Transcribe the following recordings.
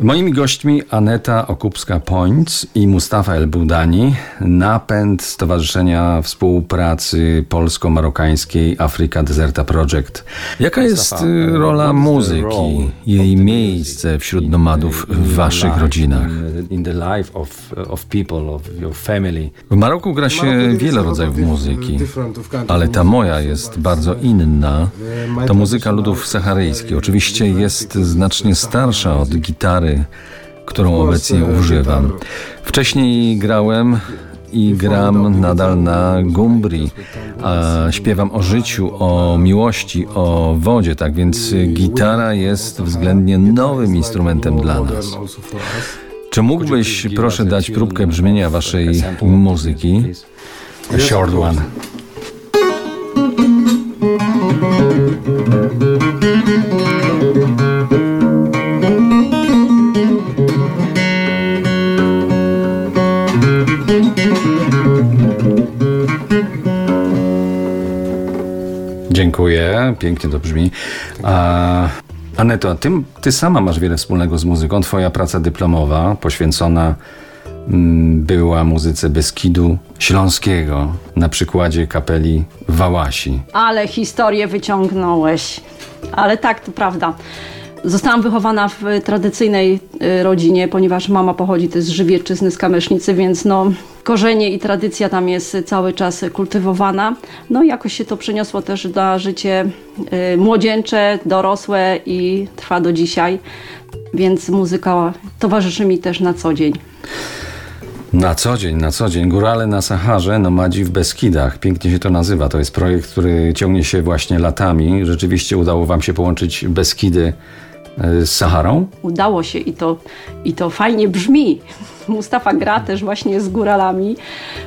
Moimi gośćmi Aneta Okupska-Pońc i Mustafa El-Budani, napęd Stowarzyszenia Współpracy Polsko-Marokańskiej Africa Deserta Project. Jaka jest y, rola muzyki, jej miejsce wśród nomadów w waszych rodzinach? W Maroku gra się wiele rodzajów muzyki, ale ta moja jest bardzo inna. To muzyka ludów saharyjskich. Oczywiście jest znacznie starsza od gitary, którą obecnie używam. Wcześniej grałem i gram nadal na gumbri, a śpiewam o życiu, o miłości, o wodzie, tak więc gitara jest względnie nowym instrumentem dla nas. Czy mógłbyś, proszę, dać próbkę brzmienia waszej muzyki? A short one. Dziękuję, pięknie to brzmi. A, Aneto, ty, ty sama masz wiele wspólnego z muzyką. Twoja praca dyplomowa poświęcona mm, była muzyce Beskidu Śląskiego na przykładzie kapeli Wałasi. Ale historię wyciągnąłeś. Ale tak, to prawda. Zostałam wychowana w tradycyjnej y, rodzinie, ponieważ mama pochodzi też z Żywieczyzny, z Kamesznicy, więc no, korzenie i tradycja tam jest cały czas kultywowana. No i jakoś się to przeniosło też na życie y, młodzieńcze, dorosłe i trwa do dzisiaj, więc muzyka towarzyszy mi też na co dzień. Na co dzień, na co dzień. Górale na Saharze, nomadzi w Beskidach. Pięknie się to nazywa. To jest projekt, który ciągnie się właśnie latami. Rzeczywiście udało wam się połączyć Beskidy z Saharą? Udało się i to, i to fajnie brzmi. Mustafa gra też właśnie z góralami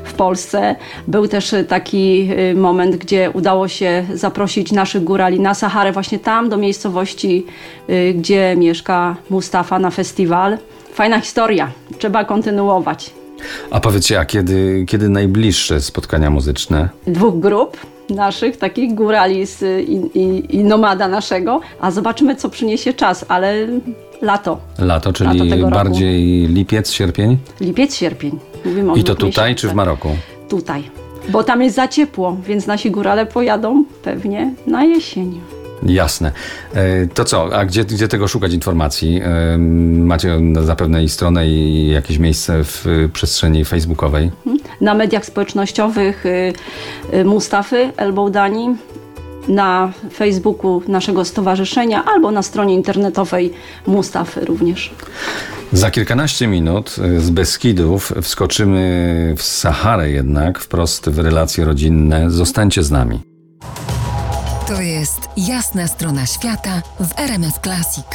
w Polsce. Był też taki y, moment, gdzie udało się zaprosić naszych górali na Saharę, właśnie tam, do miejscowości, gdzie mieszka Mustafa na festiwal. Fajna historia, trzeba kontynuować. A powiedzcie, a kiedy, kiedy najbliższe spotkania muzyczne? Dwóch grup naszych, takich górali i, i, i nomada naszego, a zobaczymy, co przyniesie czas, ale lato. Lato, czyli Lato tego roku. bardziej lipiec, sierpień? Lipiec, sierpień. Mówimy o I to tutaj czy w. Maroku? Tutaj. Bo tam jest za ciepło, więc nasi górale pojadą pewnie na jesień. Jasne. E, To co, a gdzie, gdzie tego szukać informacji? E, Macie zapewne i stronę i jakieś miejsce w przestrzeni facebookowej. Na mediach społecznościowych y, y, Mustafy Elboudani, na Facebooku naszego stowarzyszenia albo na stronie internetowej Mustafy również. Za kilkanaście minut y, z Beskidów wskoczymy w Saharę jednak, wprost w relacje rodzinne. Zostańcie z nami. To jest Jasna strona świata w RMS Classic.